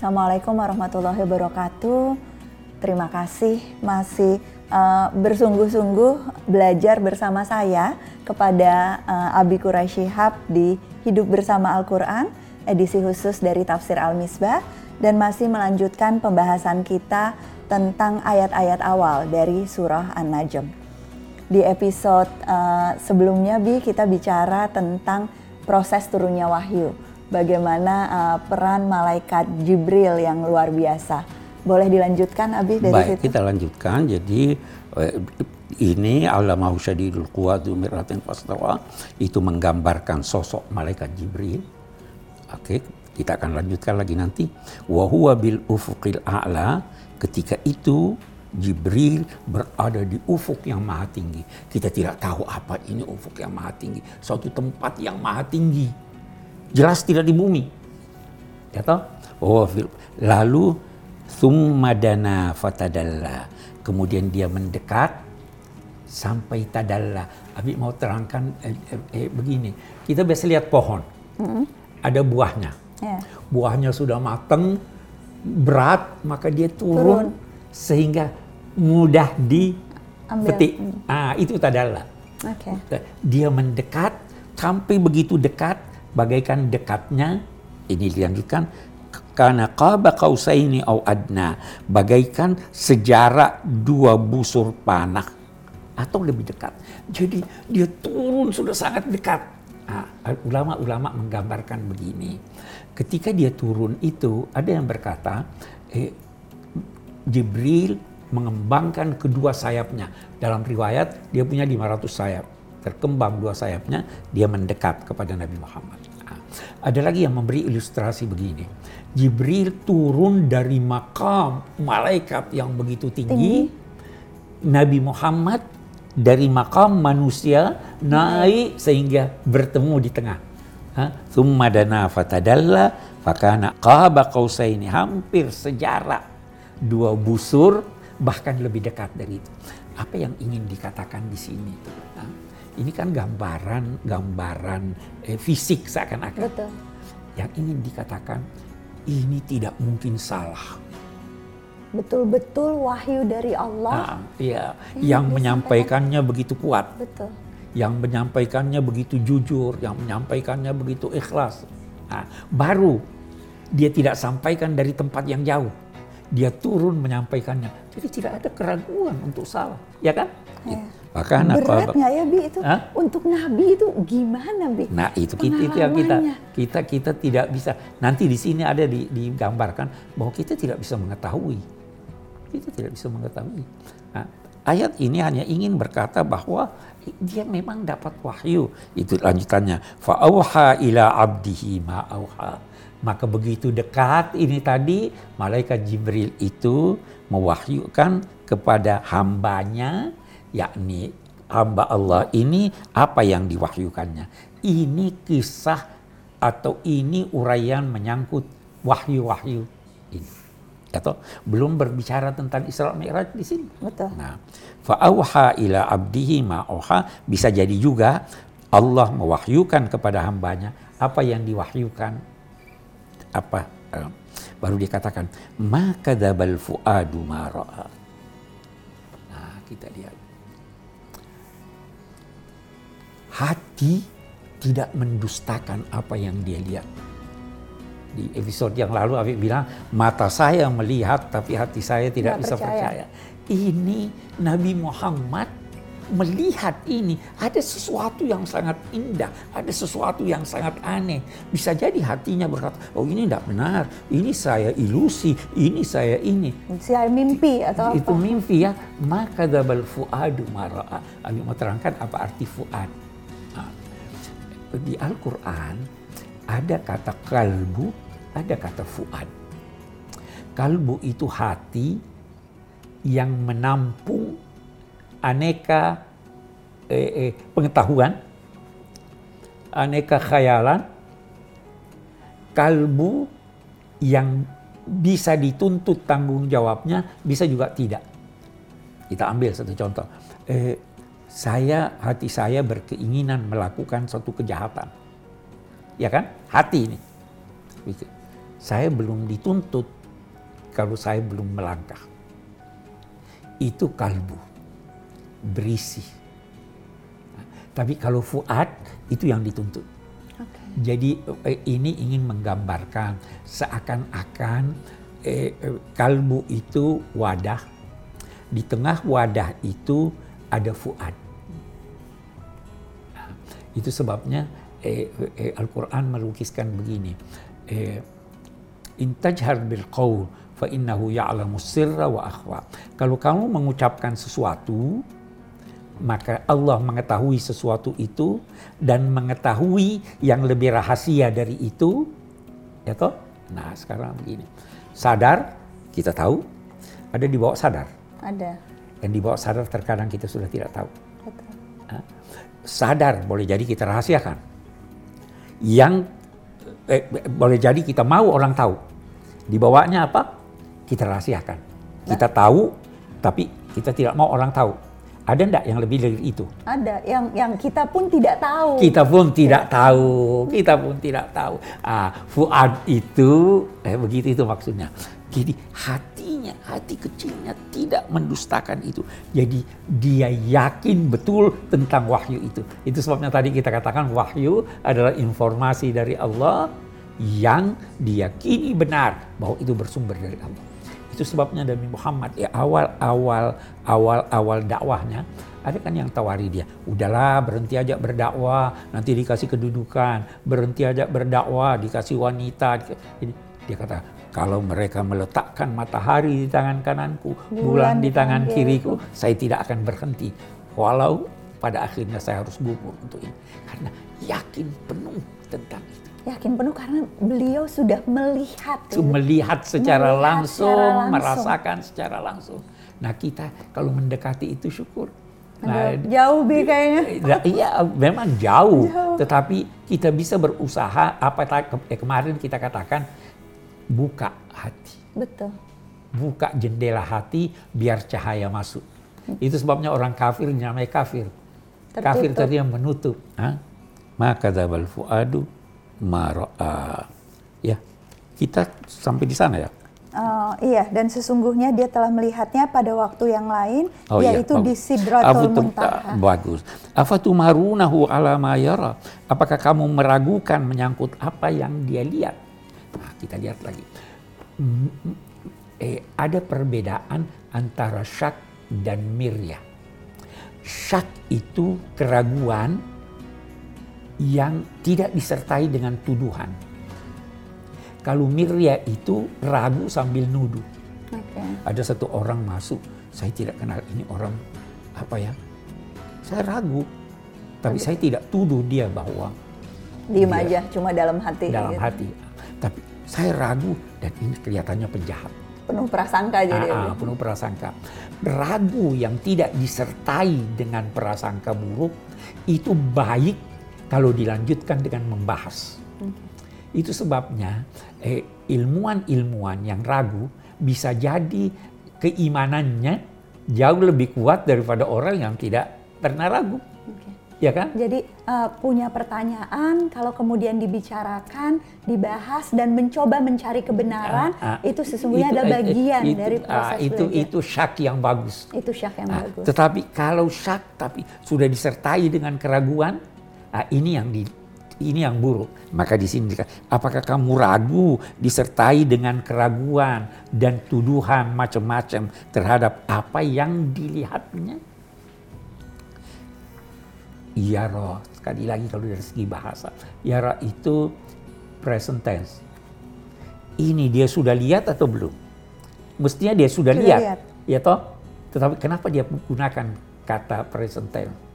Assalamualaikum warahmatullahi wabarakatuh. Terima kasih masih uh, bersungguh-sungguh belajar bersama saya kepada uh, Abi Quraisy Shihab di Hidup Bersama Al-Quran, edisi khusus dari Tafsir Al-Misbah, dan masih melanjutkan pembahasan kita tentang ayat-ayat awal dari surah An-Najm. Di episode uh, sebelumnya, Bi, kita bicara tentang proses turunnya wahyu bagaimana uh, peran malaikat Jibril yang luar biasa. Boleh dilanjutkan Abi dari Baik, situ? kita lanjutkan. Jadi eh, ini Alamahu Syadidul Quwatu Miratin Fastawa itu menggambarkan sosok malaikat Jibril. Oke, kita akan lanjutkan lagi nanti. Wa huwa bil ufuqil a'la ketika itu Jibril berada di ufuk yang maha tinggi. Kita tidak tahu apa ini ufuk yang maha tinggi. Suatu tempat yang maha tinggi jelas tidak di bumi. Ya toh? Oh, lalu summadana fatadalla. Kemudian dia mendekat sampai tadalla. Abi mau terangkan eh, eh, eh, begini. Kita biasa lihat pohon. Mm. Ada buahnya. Yeah. Buahnya sudah matang, berat, maka dia turun, turun. sehingga mudah dipetik. Ah, itu tadalla. Okay. Dia mendekat sampai begitu dekat bagaikan dekatnya ini dilanjutkan karena qaba qausaini au adna bagaikan sejarak dua busur panah atau lebih dekat. Jadi dia turun sudah sangat dekat. ulama-ulama menggambarkan begini. Ketika dia turun itu ada yang berkata eh, Jibril mengembangkan kedua sayapnya. Dalam riwayat dia punya 500 sayap terkembang dua sayapnya, dia mendekat kepada Nabi Muhammad. Nah, ada lagi yang memberi ilustrasi begini. Jibril turun dari makam malaikat yang begitu tinggi. tinggi. Nabi Muhammad dari makam manusia naik sehingga bertemu di tengah. Thumma dana fatadalla fakana qaba qausaini hampir sejarak dua busur bahkan lebih dekat dari itu. Apa yang ingin dikatakan di sini? Ini kan gambaran gambaran eh, fisik seakan-akan. Betul. Yang ingin dikatakan ini tidak mungkin salah. Betul-betul wahyu dari Allah. Nah, iya, yang menyampaikannya begitu kuat. Betul. Yang menyampaikannya begitu jujur, yang menyampaikannya begitu ikhlas. Nah, baru dia tidak sampaikan dari tempat yang jauh. Dia turun menyampaikannya. Jadi tidak ada keraguan untuk salah, ya kan? Ya. Maka Berat nggak ya Bi itu? Hah? Untuk Nabi itu gimana Bi? Nah itu kita, itu yang kita kita kita tidak bisa. Nanti di sini ada di, digambarkan bahwa kita tidak bisa mengetahui. Kita tidak bisa mengetahui. Nah, ayat ini hanya ingin berkata bahwa dia memang dapat wahyu. Itu lanjutannya. Fa'auha ila abdihi ma'auha. Maka begitu dekat ini tadi malaikat Jibril itu mewahyukan kepada hambanya yakni hamba Allah ini apa yang diwahyukannya. Ini kisah atau ini uraian menyangkut wahyu-wahyu ini. Atau belum berbicara tentang Isra Mi'raj di sini. Betul. Nah, fa'auha ila abdihi ma'auha bisa jadi juga Allah mewahyukan kepada hambanya apa yang diwahyukan apa uh, baru dikatakan maka dabal fuadu ma Nah, kita lihat hati tidak mendustakan apa yang dia lihat. Di episode yang lalu Afif bilang, mata saya melihat tapi hati saya tidak, tidak bisa percaya. percaya. Ini Nabi Muhammad melihat ini ada sesuatu yang sangat indah, ada sesuatu yang sangat aneh. Bisa jadi hatinya berkata, oh ini tidak benar, ini saya ilusi, ini saya ini. Saya mimpi atau Itu apa? mimpi ya. Maka dabal fuadu mara'a. Abi mau terangkan apa arti fuad di Al-Quran ada kata kalbu, ada kata fuad. Kalbu itu hati yang menampung aneka eh, eh, pengetahuan, aneka khayalan, kalbu yang bisa dituntut tanggung jawabnya, bisa juga tidak. Kita ambil satu contoh. Eh, saya hati saya berkeinginan melakukan suatu kejahatan. Ya kan? Hati ini. saya belum dituntut kalau saya belum melangkah. Itu kalbu, berisi. Tapi kalau fuad itu yang dituntut. Okay. Jadi eh, ini ingin menggambarkan seakan-akan eh, eh, kalbu itu wadah, di tengah wadah itu ada fuad. Itu sebabnya eh, eh, Al-Quran melukiskan begini. Eh, intajhar bil qaul fa innahu ya'lamu sirra wa akhwa. Kalau kamu mengucapkan sesuatu, maka Allah mengetahui sesuatu itu dan mengetahui yang lebih rahasia dari itu. Ya toh? Nah, sekarang begini. Sadar, kita tahu, ada di bawah sadar. Ada. Dan di bawah sadar terkadang kita sudah tidak tahu. Betul. Sadar boleh jadi kita rahasiakan. Yang eh, boleh jadi kita mau orang tahu. Di bawahnya apa? Kita rahasiakan. Kita tahu, tapi kita tidak mau orang tahu. Ada enggak yang lebih dari itu? Ada yang yang kita pun tidak tahu. Kita pun tidak tahu, kita pun tidak tahu. Ah, fuad itu, eh begitu itu maksudnya. Jadi hatinya, hati kecilnya tidak mendustakan itu. Jadi dia yakin betul tentang wahyu itu. Itu sebabnya tadi kita katakan wahyu adalah informasi dari Allah yang diyakini benar bahwa itu bersumber dari Allah. Itu sebabnya Nabi Muhammad ya awal-awal awal-awal dakwahnya ada kan yang tawari dia, udahlah berhenti aja berdakwah, nanti dikasih kedudukan, berhenti aja berdakwah, dikasih wanita. Dia kata, kalau mereka meletakkan matahari di tangan kananku, bulan, bulan di tangan kiriku, saya tidak akan berhenti. Walau pada akhirnya saya harus gugur untuk ini. Karena yakin penuh tentang itu. Yakin penuh karena beliau sudah melihat. Melihat secara melihat langsung, secara langsung, merasakan secara langsung. Nah kita kalau mendekati itu syukur. Nah, jauh bi kayaknya. Iya, memang jauh, jauh. Tetapi kita bisa berusaha apa eh, kemarin kita katakan buka hati. Betul. Buka jendela hati biar cahaya masuk. Itu sebabnya orang kafir namanya kafir. Tertutup. Kafir tadi yang menutup. Maka dabal fuadu mara'a. Ya, kita sampai di sana ya. Uh, iya, dan sesungguhnya dia telah melihatnya pada waktu yang lain, oh, iya, yaitu iya, di Sidratul Muntaha. Bagus. Afatumarunahu ala ma yara. Apakah kamu meragukan menyangkut apa yang dia lihat? Nah, kita lihat lagi. Eh, ada perbedaan antara syak dan mirya. Syak itu keraguan yang tidak disertai dengan tuduhan. Kalau mirya itu ragu sambil nuduh. Okay. Ada satu orang masuk, saya tidak kenal ini orang apa ya. Saya ragu, tapi okay. saya tidak tuduh dia bahwa diem aja, cuma dalam hati. Dalam gitu. hati. Tapi saya ragu dan ini kelihatannya penjahat. Penuh prasangka jadi. Ah, ah, penuh prasangka. Ragu yang tidak disertai dengan prasangka buruk itu baik kalau dilanjutkan dengan membahas. Okay. Itu sebabnya eh, ilmuwan-ilmuwan yang ragu bisa jadi keimanannya jauh lebih kuat daripada orang yang tidak pernah ragu. Ya kan? Jadi uh, punya pertanyaan, kalau kemudian dibicarakan, dibahas dan mencoba mencari kebenaran, uh, uh, itu sesungguhnya itu, ada bagian itu, dari proses uh, itu belajar. itu syak yang bagus. Itu syak yang uh, bagus. Tetapi kalau syak tapi sudah disertai dengan keraguan, ah, ini yang di ini yang buruk. Maka di sini apakah kamu ragu disertai dengan keraguan dan tuduhan macam-macam terhadap apa yang dilihatnya? Yara, sekali lagi kalau dari segi bahasa, yara itu present tense. Ini dia sudah lihat atau belum? Mestinya dia sudah, sudah lihat, lihat, ya toh. Tetapi kenapa dia menggunakan kata present tense?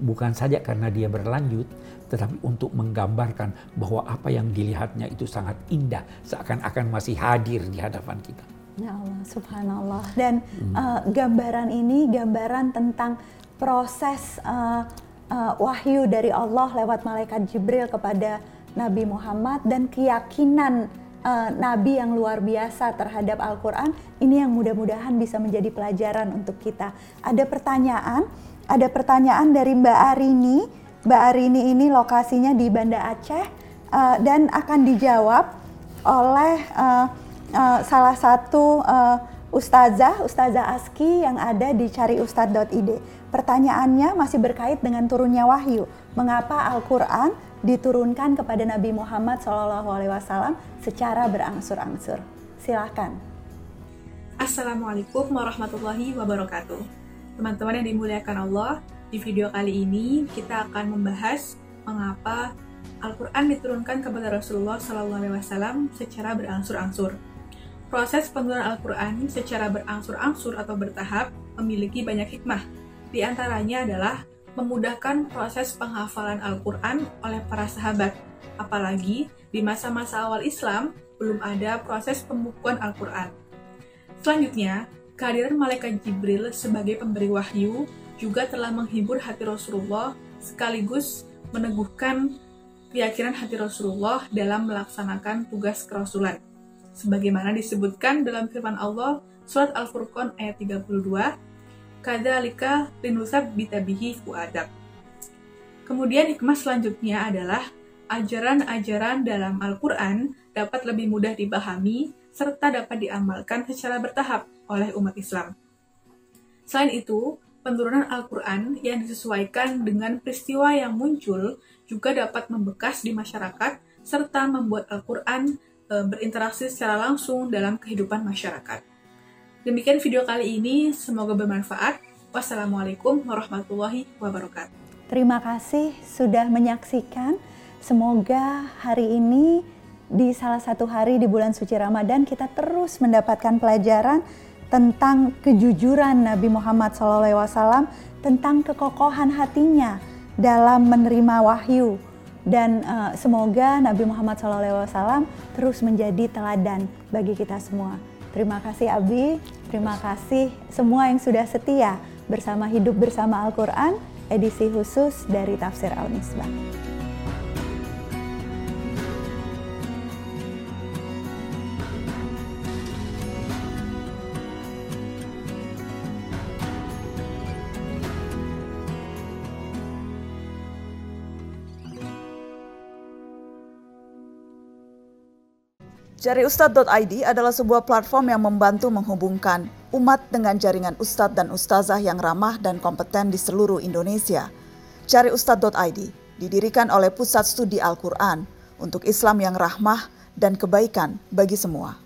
bukan saja karena dia berlanjut, tetapi untuk menggambarkan bahwa apa yang dilihatnya itu sangat indah, seakan-akan masih hadir di hadapan kita. Ya Allah, subhanallah. Dan hmm. uh, gambaran ini gambaran tentang proses uh, uh, wahyu dari Allah lewat malaikat Jibril kepada Nabi Muhammad dan keyakinan uh, Nabi yang luar biasa terhadap Al-Quran. Ini yang mudah-mudahan bisa menjadi pelajaran untuk kita. Ada pertanyaan ada pertanyaan dari Mbak Arini. Mbak Arini ini lokasinya di Banda Aceh uh, dan akan dijawab oleh uh, uh, salah satu uh, ustazah, ustazah Aski yang ada di cariustad.id. Pertanyaannya masih berkait dengan turunnya wahyu. Mengapa Al-Quran diturunkan kepada Nabi Muhammad SAW secara berangsur-angsur? Silahkan. Assalamualaikum warahmatullahi wabarakatuh. Teman-teman yang dimuliakan Allah, di video kali ini kita akan membahas mengapa Al-Quran diturunkan kepada Rasulullah SAW secara berangsur-angsur. Proses penurunan Al-Quran secara berangsur-angsur atau bertahap memiliki banyak hikmah. Di antaranya adalah memudahkan proses penghafalan Al-Quran oleh para sahabat. Apalagi di masa-masa awal Islam belum ada proses pembukuan Al-Quran. Selanjutnya, kehadiran malaikat Jibril sebagai pemberi wahyu juga telah menghibur hati Rasulullah sekaligus meneguhkan keyakinan hati Rasulullah dalam melaksanakan tugas kerasulan sebagaimana disebutkan dalam firman Allah surat Al-Furqan ayat 32 kadzalika linusab bitabihi fuadab Kemudian hikmah selanjutnya adalah ajaran-ajaran dalam Al-Quran dapat lebih mudah dipahami serta dapat diamalkan secara bertahap oleh umat Islam. Selain itu, penurunan Al-Quran yang disesuaikan dengan peristiwa yang muncul juga dapat membekas di masyarakat serta membuat Al-Quran E, berinteraksi secara langsung dalam kehidupan masyarakat. Demikian video kali ini, semoga bermanfaat. Wassalamualaikum warahmatullahi wabarakatuh. Terima kasih sudah menyaksikan. Semoga hari ini di salah satu hari di bulan suci Ramadan kita terus mendapatkan pelajaran tentang kejujuran Nabi Muhammad SAW, tentang kekokohan hatinya dalam menerima wahyu, dan uh, semoga Nabi Muhammad SAW terus menjadi teladan bagi kita semua. Terima kasih Abi, terima kasih semua yang sudah setia bersama hidup bersama Al-Quran, edisi khusus dari Tafsir Al-Misbah. Jariustad.id adalah sebuah platform yang membantu menghubungkan umat dengan jaringan ustadz dan ustazah yang ramah dan kompeten di seluruh Indonesia. Jariustad.id didirikan oleh Pusat Studi Al-Quran untuk Islam yang rahmah dan kebaikan bagi semua.